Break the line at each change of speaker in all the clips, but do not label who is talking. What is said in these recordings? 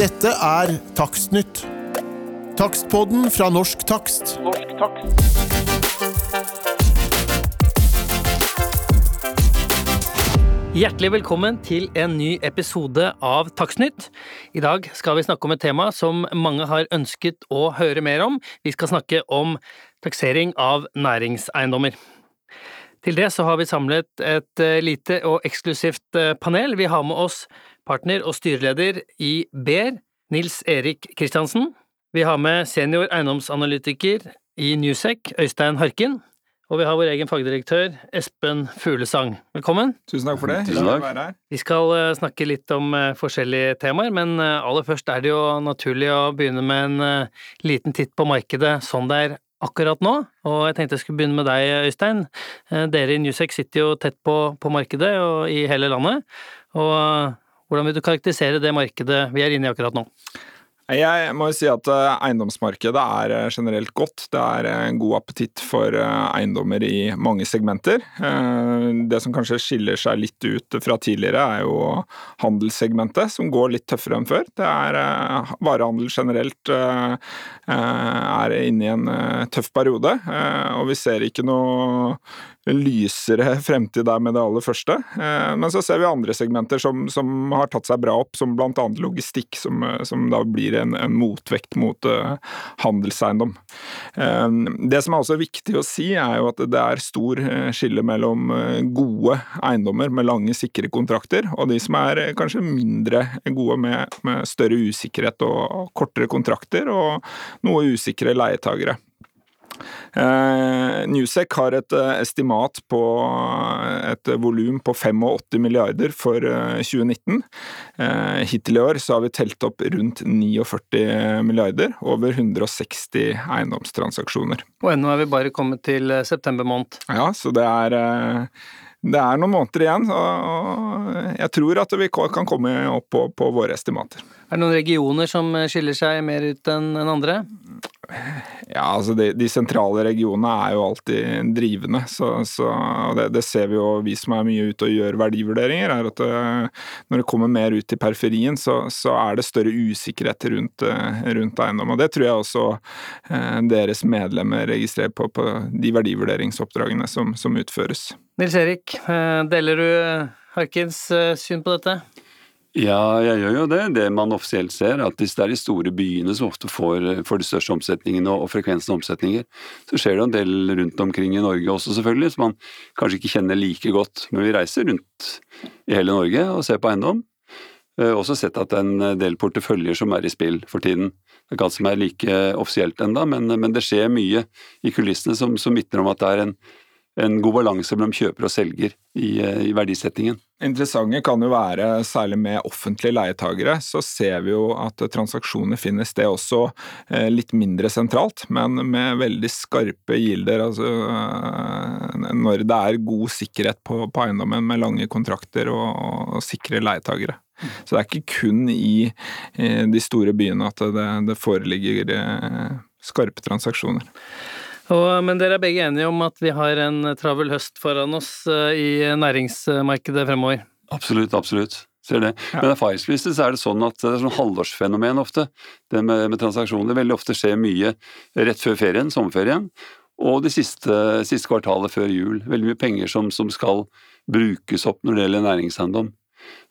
Dette er Takstnytt. Takstpodden fra Norsk Takst.
Norsk takst.
Hjertelig velkommen til en ny episode av Takstnytt. I dag skal vi snakke om et tema som mange har ønsket å høre mer om. Vi skal snakke om taksering av næringseiendommer. Til det så har vi samlet et eh, lite og eksklusivt eh, panel. Vi har med oss partner og styreleder i BER, Nils Erik Kristiansen. Vi har med senior eiendomsanalytiker i Newsec, Øystein Harkin. Og vi har vår egen fagdirektør, Espen Fuglesang. Velkommen.
Tusen takk for det.
Tusen
Hyggelig å
takk.
være her.
Vi skal eh, snakke litt om eh, forskjellige temaer, men eh, aller først er det jo naturlig å begynne med en liten titt på markedet sånn det er akkurat nå. Og jeg tenkte jeg skulle begynne med deg, Øystein. Dere i Newsec sitter jo tett på, på markedet og i hele landet. Og hvordan vil du karakterisere det markedet vi er inne i akkurat nå?
Jeg må jo si at eh, eiendomsmarkedet er eh, generelt godt. Det er eh, en god appetitt for eiendommer i mange segmenter. Det som kanskje skiller seg litt ut fra tidligere, er jo handelssegmentet, som går litt tøffere enn før. Det er eh, Varehandel generelt er inne i en tøff periode, og vi ser ikke noe lysere fremtid der med det aller første. Eh, Men så ser vi andre segmenter som, som har tatt seg bra opp, som annet logistikk, som, eh, som da blir en, en motvekt mot eh, handelseiendom. Det som er også viktig å si, er jo at det er stor skille mellom gode eiendommer med lange, sikre kontrakter, og de som er kanskje mindre gode med, med større usikkerhet og kortere kontrakter, og noe usikre leietagere. Eh, Newsec har et eh, estimat på et volum på 85 milliarder for eh, 2019. Eh, hittil i år så har vi telt opp rundt 49 milliarder, over 160 eiendomstransaksjoner.
Og ennå er vi bare kommet til eh, september måned.
Ja, så det er eh, det er noen måneder igjen, og jeg tror at vi kan komme opp på, på våre estimater.
Er det noen regioner som eh, skiller seg mer ut enn andre?
Ja, altså de, de sentrale regionene er jo alltid drivende, så, så det, det ser vi jo vi som er mye ute og gjør verdivurderinger, er at det, når det kommer mer ut i periferien, så, så er det større usikkerhet rundt, eh, rundt eiendom. Og det tror jeg også eh, deres medlemmer registrerer på, på de verdivurderingsoppdragene som, som utføres.
Nils Erik, eh, deler du eh, Harkins eh, syn på dette?
Ja, jeg gjør jo det. Det man offisielt ser, er at hvis det er de store byene som ofte får, får de største omsetningene og, og frekvensen av omsetninger, så skjer det en del rundt omkring i Norge også, selvfølgelig, som man kanskje ikke kjenner like godt. Men vi reiser rundt i hele Norge og ser på eiendom. Også sett at det er en del porteføljer som er i spill for tiden. Det er ikke alt som er like offisielt enda, men, men det skjer mye i kulissene som, som vitner om at det er en, en god balanse mellom kjøper og selger i, eh, i verdisettingen.
Interessante kan jo være, særlig med offentlige leietagere, så ser vi jo at transaksjoner finner sted også eh, litt mindre sentralt, men med veldig skarpe gilder. Altså eh, når det er god sikkerhet på, på eiendommen med lange kontrakter og, og sikre leietagere. Så det er ikke kun i de store byene at det, det foreligger skarpe transaksjoner.
Og, men dere er begge enige om at vi har en travel høst foran oss eh, i næringsmarkedet fremover?
Absolutt, absolutt. Ser det. Men erfaringsmessig så er det sånn at det er sånn halvårsfenomen ofte, det med, med transaksjoner. Veldig ofte skjer mye rett før ferien, sommerferien, og det siste, siste kvartalet før jul. Veldig mye penger som, som skal brukes opp når det gjelder næringseiendom.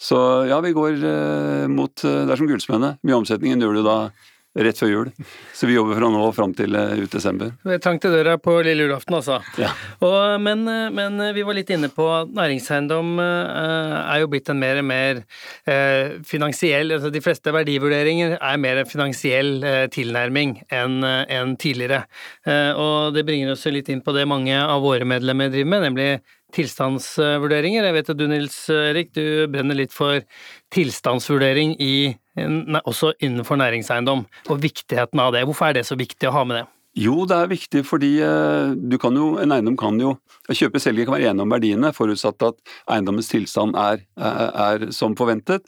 Så ja, vi går eh, mot eh, Det er som gullsmedene. Mye omsetningen gjør du da rett før jul. Så vi jobber fra nå og fram til eh, ut desember.
Det er trangt i døra på lille julaften, altså.
Ja.
Og, men, eh, men vi var litt inne på at næringseiendom eh, er jo blitt en mer og mer eh, finansiell altså De fleste verdivurderinger er mer en finansiell eh, tilnærming enn en tidligere. Eh, og det bringer oss litt inn på det mange av våre medlemmer driver med, nemlig tilstandsvurderinger. Jeg vet at du, Nils Erik, du brenner litt for tilstandsvurdering i, også innenfor næringseiendom, og viktigheten av det. Hvorfor er det så viktig å ha med det?
Jo, det er viktig fordi eh, du kan jo, en eiendom kan jo Kjøper og selger kan være enige om verdiene, forutsatt at eiendommens tilstand er, er, er som forventet.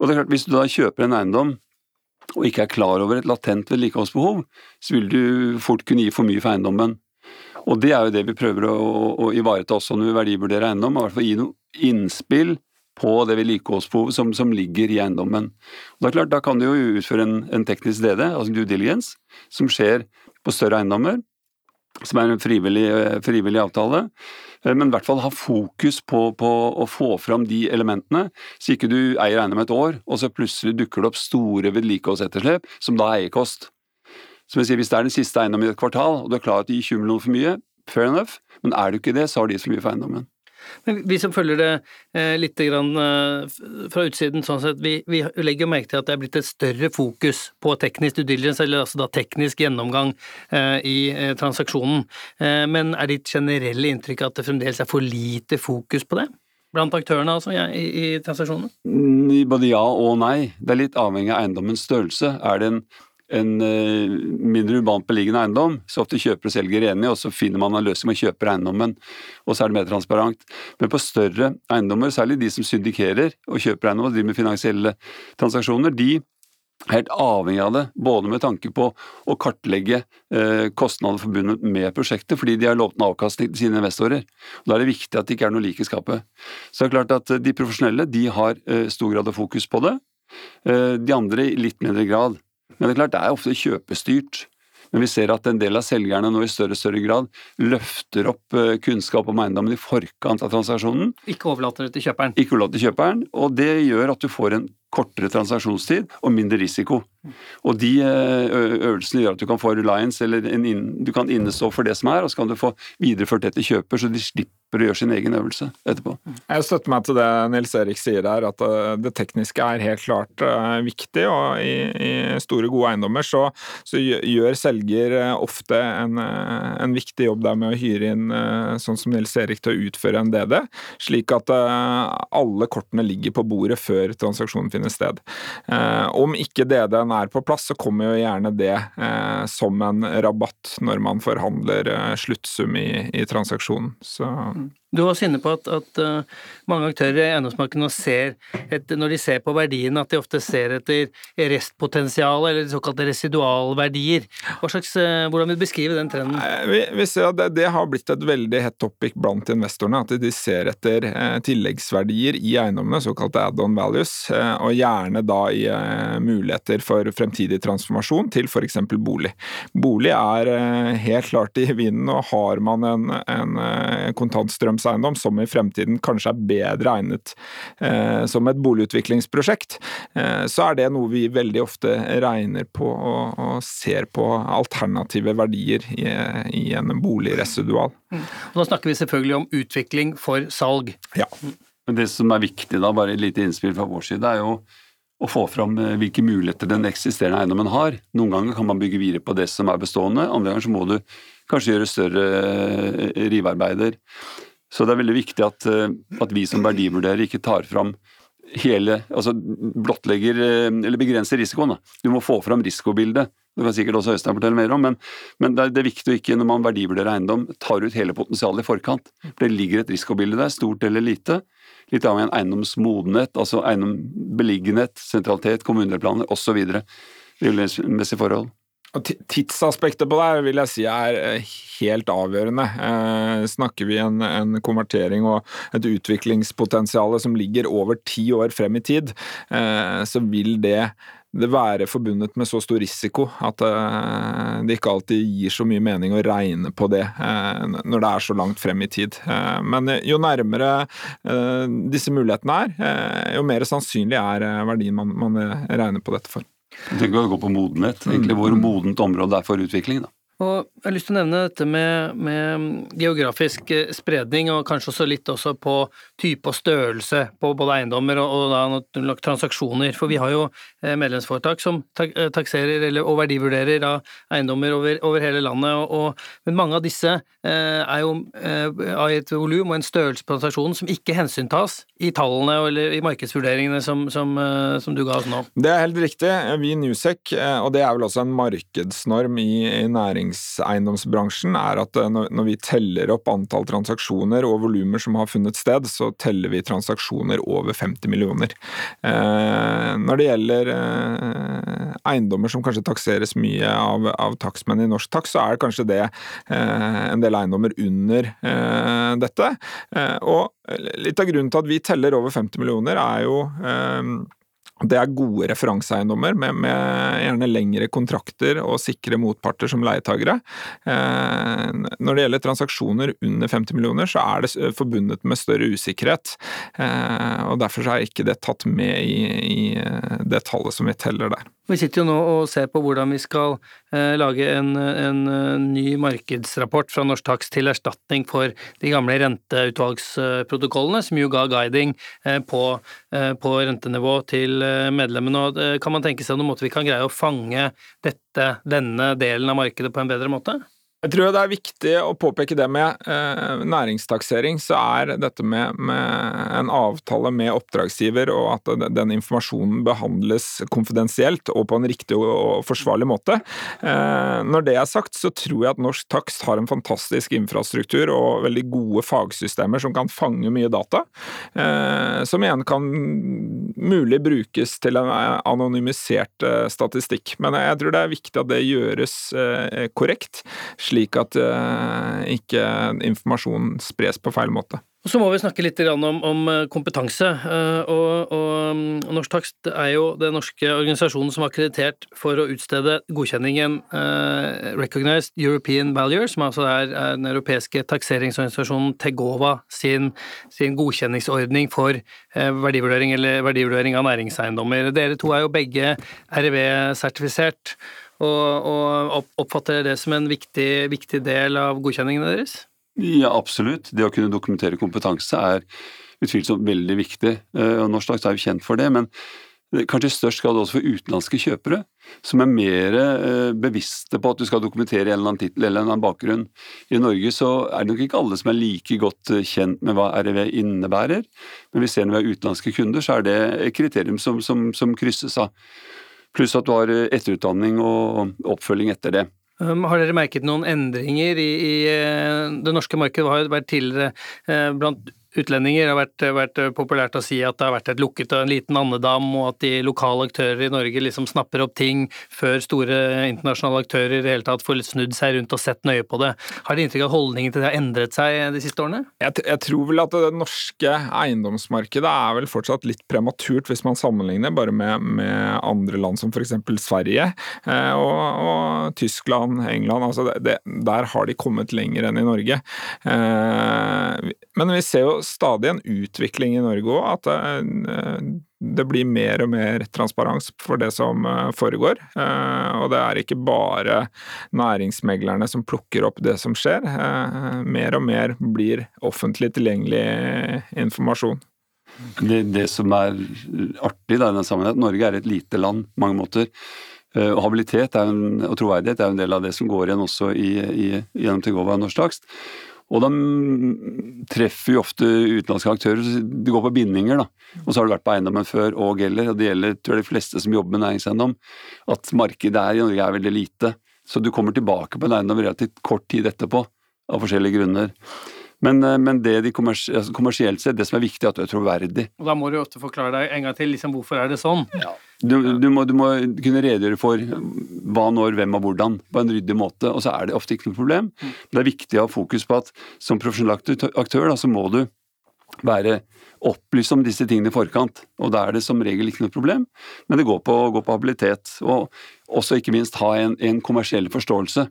Og det er klart, Hvis du da kjøper en eiendom og ikke er klar over et latent vedlikeholdsbehov, så vil du fort kunne gi for mye for eiendommen. Og det er jo det vi prøver å, å ivareta også når vi verdivurderer eiendom, i hvert fall gi noe innspill på det vedlikeholdsbehovet som, som ligger i eiendommen. Og det er klart, Da kan du jo utføre en, en teknisk DD, altså due diligence, som skjer på større eiendommer, som er en frivillig, frivillig avtale. Eh, men i hvert fall ha fokus på, på, å få fram de elementene, så ikke du eier eiendom et år, og så plutselig dukker det opp store vedlikeholdsetterslep, som da er eierkost. Som jeg sier, Hvis det er den siste eiendommen i et kvartal, og du er klar til å gi 20 millioner for mye, fair enough, men er du ikke det, så har de så mye for eiendommen.
Men vi som følger det eh, litt grann, eh, fra utsiden, sånn sett, vi, vi legger merke til at det er blitt et større fokus på teknisk due diligence, eller altså da teknisk gjennomgang eh, i eh, transaksjonen. Eh, men er ditt generelle inntrykk at det fremdeles er for lite fokus på det? Blant aktørene altså, ja, i, i transaksjonene?
Både ja og nei. Det er litt avhengig av eiendommens størrelse. Er det en en uh, mindre urbant beliggende eiendom, så ofte kjøper og selger enige, og så finner man en løsning med å kjøpe eiendommen, og så er det mer transparent. Men på større eiendommer, særlig de som syndikerer og kjøper eiendom og driver med finansielle transaksjoner, de er helt avhengig av det, både med tanke på å kartlegge uh, kostnader forbundet med prosjektet, fordi de har lovt en avkastning til sine investorer. Og Da er det viktig at det ikke er noe lik i skapet. Så det er klart at uh, de profesjonelle de har stor grad av fokus på det, de andre i litt mindre grad. Men det er klart, det er ofte kjøpestyrt. Men vi ser at en del av selgerne nå i større og større grad løfter opp eh, kunnskap om eiendommen i forkant av transaksjonen.
Ikke overlater det til kjøperen.
Ikke overlater til kjøperen, og det gjør at du får en kortere transaksjonstid og mindre risiko. Og de eh, øvelsene gjør at du kan få reliance, eller inn, du kan innestå for det som er, og så kan du få videreført det til kjøper, så de slipper å gjøre sin egen øvelse etterpå.
Jeg støtter meg til det Nils Erik sier her, at eh, det tekniske er helt klart viktig. Og i, i, store, gode eiendommer så, så gjør selger ofte en, en, viktig jobb der med å hyre inn sånn som Nils Erik til å utføre en DD, slik at alle kortene ligger på bordet før transaksjonen finner sted. Om ikke DD-en er på plass, så kommer jo gjerne det som en rabatt når man forhandler sluttsum i, i transaksjonen. Så
mm. Du var inne på at, at uh, mange aktører i eiendomsmarkedet ser etter, når de ser på verdiene, at de ofte ser etter restpotensial, eller såkalte residualverdier. Slags, uh, hvordan vil du beskrive den trenden?
Vi, vi ser at det, det, har blitt et veldig hett topic blant investorene, at de ser etter uh, tilleggsverdier i eiendommene, såkalte add-on values, og gjerne da i muligheter for fremtidig transformasjon til f.eks. bolig. Bolig er helt klart i vinden, og har man en, en kontantstrøm eiendom, som i fremtiden kanskje er bedre egnet eh, som et boligutviklingsprosjekt, eh, så er det noe vi veldig ofte regner på og, og ser på alternative verdier i, i en boligresidual.
Mm. Og da snakker vi selvfølgelig om utvikling for salg.
Ja.
Men Det som er viktig, da, bare et lite innspill fra vår side, er jo å få fram eh, hvilke muligheter den eksisterende eiendommen har. Noen ganger kan man bygge videre på det som er bestående, andre ganger så må du kanskje gjøre større eh, rivearbeider. Så det er veldig viktig at, eh, at vi som verdivurderer ikke tar fram hele Altså blottlegger eh, eller begrenser risikoen. Da. Du må få fram risikobildet. Det kan sikkert også Øystein fortelle mer om, men, men det, er, det, er, viktig å ikke, når man verdivurderer eiendom, tar ut hele potensialet i forkant. For det ligger et risikobilde der, stort eller lite. Litt av eiendoms modenhet, altså eiendom beliggenhet, sentralitet, kommunedelplaner osv. Miljømessige forhold.
Tidsaspektet på det vil jeg si er eh, helt avgjørende. Eh, snakker vi en, en konvertering og et utviklingspotensial som ligger over ti år frem i tid, eh, så vil det det være forbundet med så stor risiko at uh, det ikke alltid gir så mye mening å regne på det uh, når det er så langt frem i tid. Men jo nærmere disse mulighetene er, jo mer sannsynlig er verdien man regner på dette for.
Tenker å gå på modenhet, egentlig hvor modent området er for utvikling. da.
Og jeg har lyst til å nevne dette med, med, geografisk eh, spredning, og kanskje også litt også på type og størrelse på både eiendommer og, og transaksjoner. For vi har jo eh, medlemsforetak som eh, takserer eller, og verdivurderer da, eiendommer over, over, hele landet, og, og, men mange av disse er jo av et volum og en størrelse på transaksjonen som ikke hensyntas i tallene eller i markedsvurderingene som, som, som, du ga oss nå.
Det er helt riktig. Vi i Newsec, og det er vel også en markedsnorm i, i næring næringseiendomsbransjen, er at eh, når vi teller opp antall transaksjoner og volumer som har funnet sted, så teller vi transaksjoner over 50 millioner. Eh, når det gjelder eh, eiendommer som kanskje takseres mye av, av takstmenn i norsk takst, så er det kanskje det en del eiendommer under dette. Og litt av grunnen til at vi teller over 50 millioner, er jo det er gode referanseeiendommer med, med, gjerne lengre kontrakter og sikre motparter som leietagere. Eh, når det gjelder transaksjoner under 50 millioner, så er det forbundet med større usikkerhet. Eh, og Derfor er ikke det tatt med i, i eh, det tallet som vi teller der.
Vi sitter jo nå og ser på hvordan vi skal eh, lage en, en, eh, ny markedsrapport fra Norsk Takst til erstatning for de gamle renteutvalgsprotokollene, som jo ga guiding eh, på, eh, på, rentenivå til eh, medlemmene. Og eh, kan man tenke seg noen måte vi kan greie å fange dette, denne delen av markedet på en bedre måte?
Jeg tror det er viktig å påpeke det med eh, næringstaksering, så er dette med, med, en avtale med oppdragsgiver og at den informasjonen behandles konfidensielt og på en riktig og forsvarlig måte. Eh, når det er sagt, så tror jeg at norsk takst har en fantastisk infrastruktur og veldig gode fagsystemer som kan fange mye data, eh, som igjen kan mulig brukes til en anonymisert eh, statistikk. Men jeg tror det er viktig at det gjøres eh, korrekt slik at uh, ikke informasjon spres på feil måte.
Og Så må vi snakke litt om, om eh, kompetanse. Uh, og, og, mm, Norsk Takst er jo den norske organisasjonen som er akkreditert for å utstede godkjenningen eh, Recognized European Valuer, som altså er, er den europeiske takseringsorganisasjonen Tegova sin, sin godkjenningsordning for eh, verdivurdering verdivurdering av næringseiendommer. Dere to er jo begge REV-sertifisert og, og oppfatter det som en viktig, viktig del av godkjenningen deres?
Ja, absolutt. Det å kunne dokumentere kompetanse er utvilsomt veldig viktig. Eh, og Norsk Dags er jo kjent for det, men kanskje i størst grad også for utenlandske kjøpere, som er mer eh, bevisste på at du skal dokumentere en eller annen tittel eller en eller annen bakgrunn. I Norge så er det nok ikke alle som er like godt eh, kjent med hva REV innebærer, men vi ser når vi har utenlandske kunder, så er det et kriterium som, som, som krysses av. Pluss at du har etterutdanning og oppfølging etter det.
Um, har dere merket noen endringer i, i eh, det norske markedet? Har vært tidligere eh, blant utlendinger. Det har vært, vært, populært å si at det har vært et lukket og en liten andedam, og at de lokale aktører i Norge liksom snapper opp ting før store internasjonale aktører i det hele tatt får snudd seg rundt og sett nøye på det. Har dere inntrykk av at holdningen til det har endret seg de siste årene?
Jeg, jeg, tror vel at det norske eiendomsmarkedet er vel fortsatt litt prematurt hvis man sammenligner bare med, med andre land som f.eks. Sverige eh, og, og, Tyskland, England. Altså det, det, der har de kommet lenger enn i Norge. Eh, men vi ser jo stadig en utvikling i Norge òg, at det, det, blir mer og mer transparens for det som eh, foregår. Eh, og det er ikke bare næringsmeglerne som plukker opp det som skjer. Eh, mer og mer blir offentlig tilgjengelig informasjon.
Det, det som er artig i den sammenhengen, Norge er et lite land på mange måter. Og habilitet en, og troverdighet er en del av det som går igjen også i, i, gjennom Tegova Norsk Takst. Og da treffer jo ofte utenlandske aktører. De går på bindinger, da. Og så har du vært på eiendommen før og gjelder, og det gjelder tror jeg, de fleste som jobber med næringseiendom, at markedet er i Norge er veldig lite. Så du kommer tilbake på en eiendom relativt kort tid etterpå, av forskjellige grunner. Men, eh, men det de kommers altså kommersielt sett, det som er viktig, er at du er troverdig.
Og Da må du ofte forklare deg en gang til liksom, hvorfor er det sånn. Ja.
Du, du, må, du, må, kunne redegjøre for hva, når, hvem og hvordan på en ryddig måte, og så er det ofte ikke noe problem. Mm. Det er viktig å ha fokus på at som profesjonell aktør da, så må du være opplyst om disse tingene i forkant, og da er det som regel ikke noe problem. Men det går på, går på habilitet, og også ikke minst ha en, en kommersiell forståelse.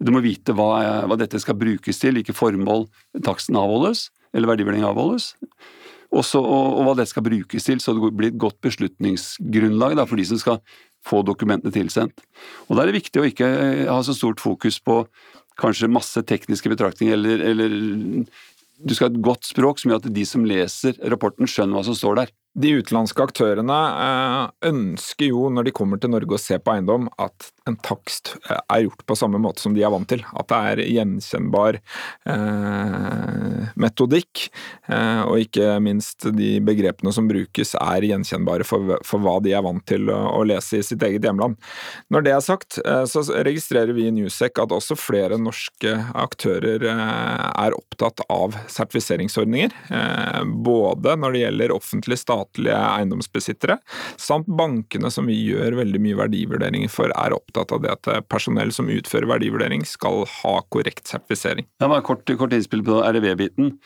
Du må vite hva, hva, dette skal brukes til, hvilke formål taksten avholdes, eller verdivurderingen avholdes. Også, og, og, hva det skal brukes til, så det blir et godt beslutningsgrunnlag da, for de som skal få dokumentene tilsendt. Og Da er det viktig å ikke ha så stort fokus på kanskje masse tekniske betraktninger, eller, eller du skal ha et godt språk som gjør at de som leser rapporten, skjønner hva som står der
de utenlandske aktørene eh, ønsker jo, når de kommer til Norge og ser på eiendom, at en takst eh, er gjort på samme måte som de er vant til. At det er gjenkjennbar eh, metodikk, og ikke minst de begrepene som brukes er gjenkjennbare for, hva de er vant til å, lese i sitt eget hjemland. Når det er sagt, så registrerer vi i Newsec at også flere norske aktører er opptatt av sertifiseringsordninger. både når det gjelder offentlig statlig statlige eiendomsbesittere, samt bankene som vi gjør veldig mye verdivurderinger for, er opptatt av det at personell som utfører verdivurdering skal ha korrekt sertifisering.
Det var kort, kort innspill på REV-biten.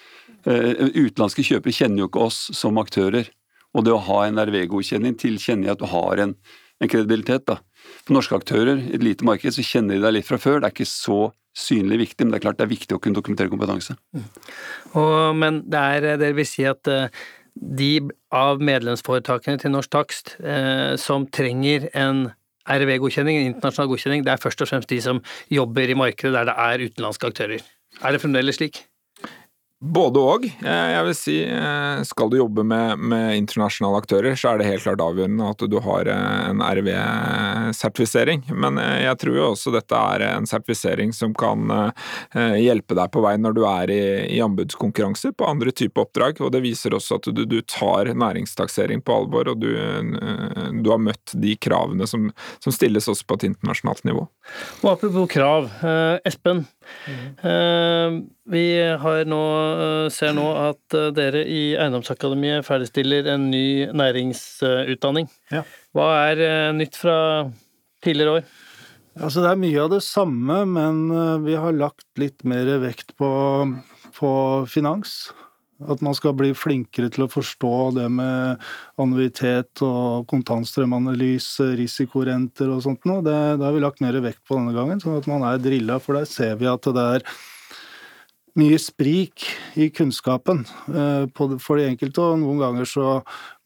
Uh, utenlandske kjøpere kjenner jo ikke oss som aktører. Og det å ha en RV-godkjenning tilkjenner at du har en, en kredibilitet. da. For norske aktører i et lite marked så kjenner de deg litt fra før. Det er ikke så synlig viktig, men det er klart det er viktig å kunne dokumentere kompetanse. Mm.
Og, men det er, det vil si at uh, de av medlemsforetakene til Norsk Takst eh, som trenger en RV-godkjenning, en internasjonal godkjenning, det er først og fremst de som jobber i markedet der det er utenlandske aktører. Er det fremdeles slik?
Både og. Eh, jeg vil si, eh, skal du jobbe med, med, internasjonale aktører, så er det helt klart avgjørende at du har eh, en RV-sertifisering. Men jeg tror jo også dette er en sertifisering som kan hjelpe deg på vei når du er i, i anbudskonkurranser på andre typer oppdrag. Og det viser også at du, du tar næringstaksering på alvor, og du, du har møtt de kravene som, som, stilles også på et internasjonalt nivå.
Og apropos krav, Espen. Mm. Vi nå, eh, ser nå at eh, dere i Eiendomsakademiet ferdigstiller en ny næringsutdanning. Ja. Hva er nytt fra tidligere år?
Altså, det er mye av det samme, men vi har lagt litt mer vekt på, på finans. At man skal bli flinkere til å forstå det med annuitet og kontantstrømanalyse, risikorenter og sånt noe. Det, det, har vi lagt mer vekt på denne gangen, sånn at man er drilla, for der ser vi at det er mye sprik i kunnskapen eh, for de enkelte, og noen ganger så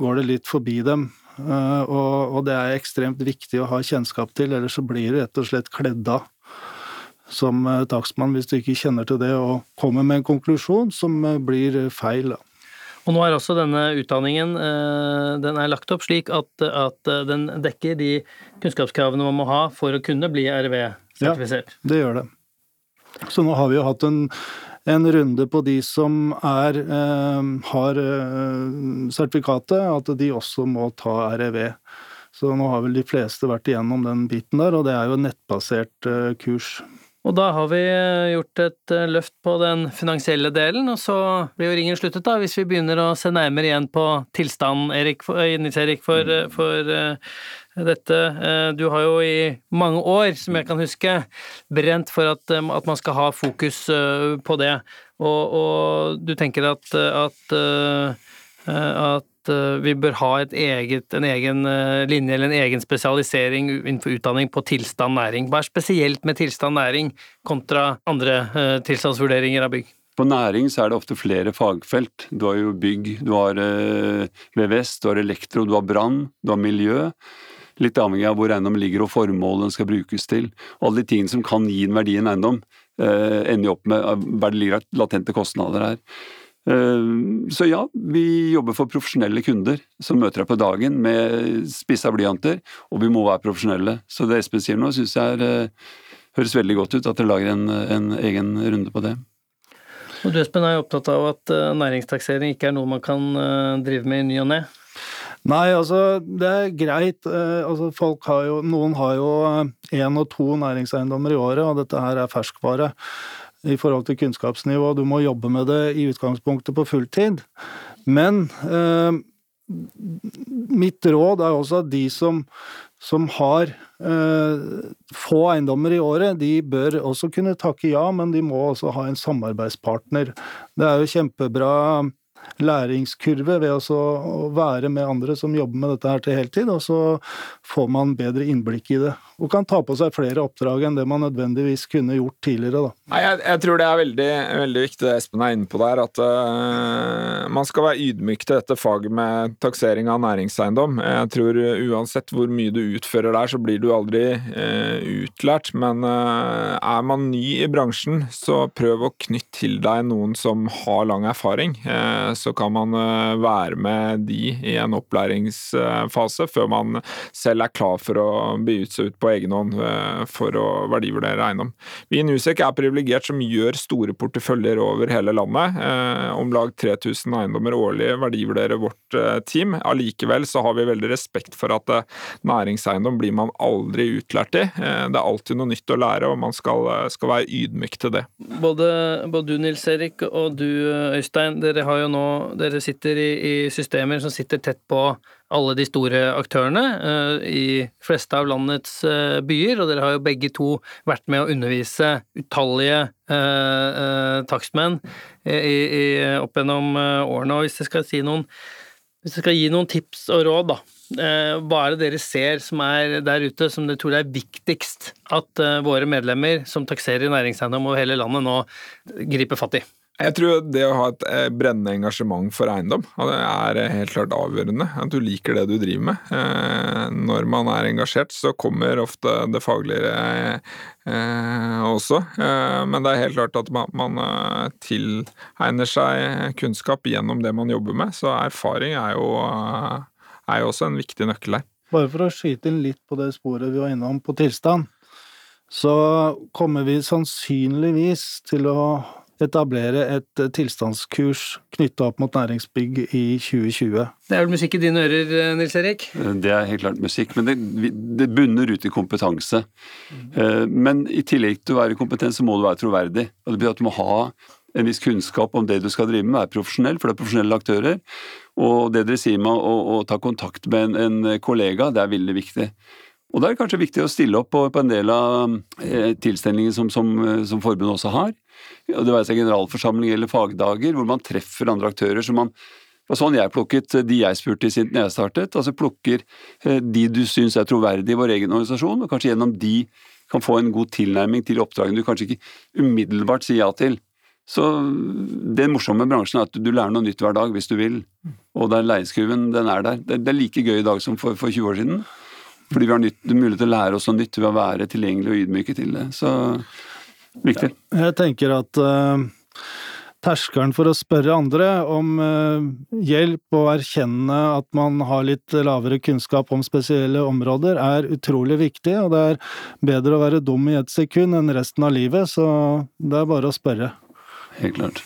går det litt forbi dem. Og, og det er ekstremt viktig å ha kjennskap til, ellers så blir du rett og slett kledd av som eh, takstmann hvis du ikke kjenner til det og kommer med en konklusjon som blir feil.
Og nå er også denne utdanningen den er lagt opp slik at, at den dekker de kunnskapskravene man må ha for å kunne bli RV-sertifisert.
Ja, det gjør det. Så nå har vi jo hatt en en runde på de som er, eh, har eh, sertifikatet, at de også må ta REV. Så nå har vel de fleste vært igjennom den biten der, og det er jo nettbasert eh, kurs.
Og da har vi gjort et løft på den finansielle delen, og så blir jo ringen sluttet, da, hvis vi begynner å se nærmere igjen på tilstanden, Erik, Nils Erik, for, for dette. Eh, du har jo i mange år, som jeg kan huske, brent for at, eh, at man skal ha fokus eh, på det. Og, og du tenker at, at, at vi bør ha eget, en egen linje eller en egen spesialisering innenfor utdanning på tilstand næring. Hva er spesielt med tilstand næring kontra andre tilstandsvurderinger av bygg?
På næring så er det ofte flere fagfelt. Du har jo bygg, du har VVS, du har elektro, du har brann, du har miljø. Litt avhengig av hvor eiendommen ligger og formålet den skal brukes til. Og alle de tingene som kan gi en verdi i en eiendom, eh, ender jo opp med hva det ligger av latente kostnader her. Eh, så ja, vi jobber for profesjonelle kunder som møter deg på dagen med spissa blyanter, og vi må være profesjonelle. Så det Espen sier nå, syns jeg er, eh, høres veldig godt ut, at dere lager en, en egen runde på det.
Og du Espen er jo opptatt av at næringstaksering ikke er noe man kan drive med i ny og ne?
Nei, altså det er greit. Eh, altså, folk har jo, noen har jo én eh, og to næringseiendommer i året, og dette her er ferskvare i forhold til kunnskapsnivå. Du må jobbe med det i utgangspunktet på fulltid. Men eh, mitt råd er også at de som, som har eh, få eiendommer i året, de bør også kunne takke ja, men de må også ha en samarbeidspartner. Det er jo kjempebra læringskurve ved å være med andre som jobber med dette her til heltid, og så får man bedre innblikk i det. Og kan ta på seg flere oppdrag enn det man nødvendigvis kunne gjort tidligere.
Da. Jeg, jeg tror det er veldig, veldig, viktig det Espen er inne på der, at uh, man skal være ydmyk til dette faget med taksering av næringseiendom. Jeg tror uansett hvor mye du utfører der, så blir du aldri uh, utlært. Men uh, er man ny i bransjen, så prøv å knytte til deg noen som har lang erfaring. Så kan man være med de i en opplæringsfase før man selv er klar for å begi seg ut på egen hånd eh, for å verdivurdere eiendom. Vi i Nusek er privilegert som gjør store porteføljer over hele landet. Eh, om lag 3000 eiendommer årlig verdivurderer vårt eh, team. Allikevel så har vi veldig respekt for at næringseiendom blir man aldri utlært i. Det er alltid noe nytt å lære, og man skal, skal være ydmyk til det.
Både, både, du Nils Erik og du Øystein, dere har jo nå nå dere sitter i, i systemer som sitter tett på alle de store aktørene uh, i fleste av landets uh, byer, og dere har jo begge to vært med å undervise utallige uh, takstmenn opp gjennom årene. Og hvis jeg skal si noen hvis jeg skal gi noen tips og råd, da, hva er det dere ser som er der ute som dere tror er viktigst at våre medlemmer som takserer næringseiendom over hele landet nå griper fatt i?
Jeg tror det å ha et eh, brennende engasjement for eiendom er eh, helt klart avgjørende. At du liker det du driver med. Eh, når man er engasjert, så kommer ofte det faglige også. Men det er helt klart at man tilegner seg kunnskap gjennom det man jobber med, så erfaring er jo, er jo også en viktig nøkkel her.
Bare for å skyte inn litt på det sporet vi var innom på tilstand, så kommer vi sannsynligvis til å etablere et eh, tilstandskurs knytta opp mot næringsbygg i 2020.
Det er vel musikk i dine ører, eh, Nils Erik?
Eh, det er helt klart musikk, men det, det bunner ut i kompetanse. Men i tillegg til å være kompetent, så må du være troverdig. Og det betyr at du må ha en viss kunnskap om det du skal drive med, være profesjonell, for det er profesjonelle aktører. Og det dere sier med å, å ta kontakt med en, en kollega, det er veldig viktig. Og da er det kanskje viktig å stille opp på, på en del av eh, tilstelningene som, som, som forbundet også har det være seg generalforsamling eller fagdager, hvor man treffer andre aktører. som man det var sånn jeg plukket de jeg spurte i siden jeg startet. altså Plukker eh, de du syns er troverdige i vår egen organisasjon, og kanskje gjennom de kan få en god tilnærming til oppdragene du kanskje ikke umiddelbart sier ja til. Så Det morsomme med bransjen er at du lærer noe nytt hver dag hvis du vil. Og der leieskruen, den er der. Det er like gøy i dag som for, for 20 år siden. Fordi vi har nytt, mulighet til å lære oss noe nytt ved å være tilgjengelig og ydmyke til det. Så Viktig.
Jeg tenker at uh, terskelen for å spørre andre om uh, hjelp og erkjenne at man har litt lavere kunnskap om spesielle områder, er utrolig viktig, og det er bedre å være dum i ett sekund enn resten av livet, så det er bare å spørre.
Helt klart.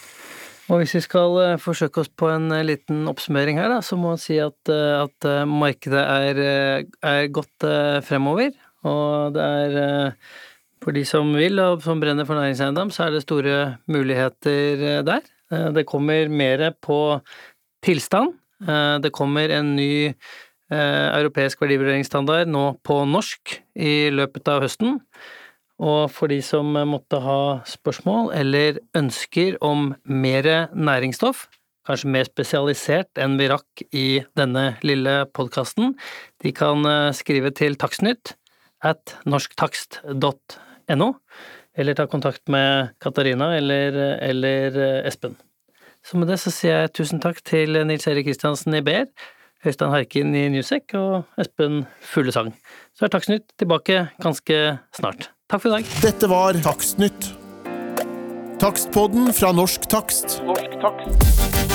Og hvis vi skal uh, forsøke oss på en liten oppsummering her, da, så må man si at, at markedet er, er godt fremover, og det er for de som vil, og som brenner for næringseiendom, så er det store muligheter eh, der. Eh, det kommer mer på tilstand. Eh, det kommer en ny europeisk verdivurderingsstandard nå på norsk i løpet av høsten. Og for de som måtte ha spørsmål eller ønsker om mer næringsstoff, kanskje mer spesialisert enn vi rakk i denne lille podkasten, de kan skrive til Takstnytt at norsktakst.no no, eller ta kontakt med Katarina eller, eller eh, Espen. Så med det så sier jeg tusen takk til Nils Erik Kristiansen i BR, Øystein Harkin i Newsec og Espen Fuglesang. Så er Takstnytt tilbake ganske snart. Takk for i dag.
Dette var Takstnytt. Takstpodden fra Norsk Takst.
Norsk takst.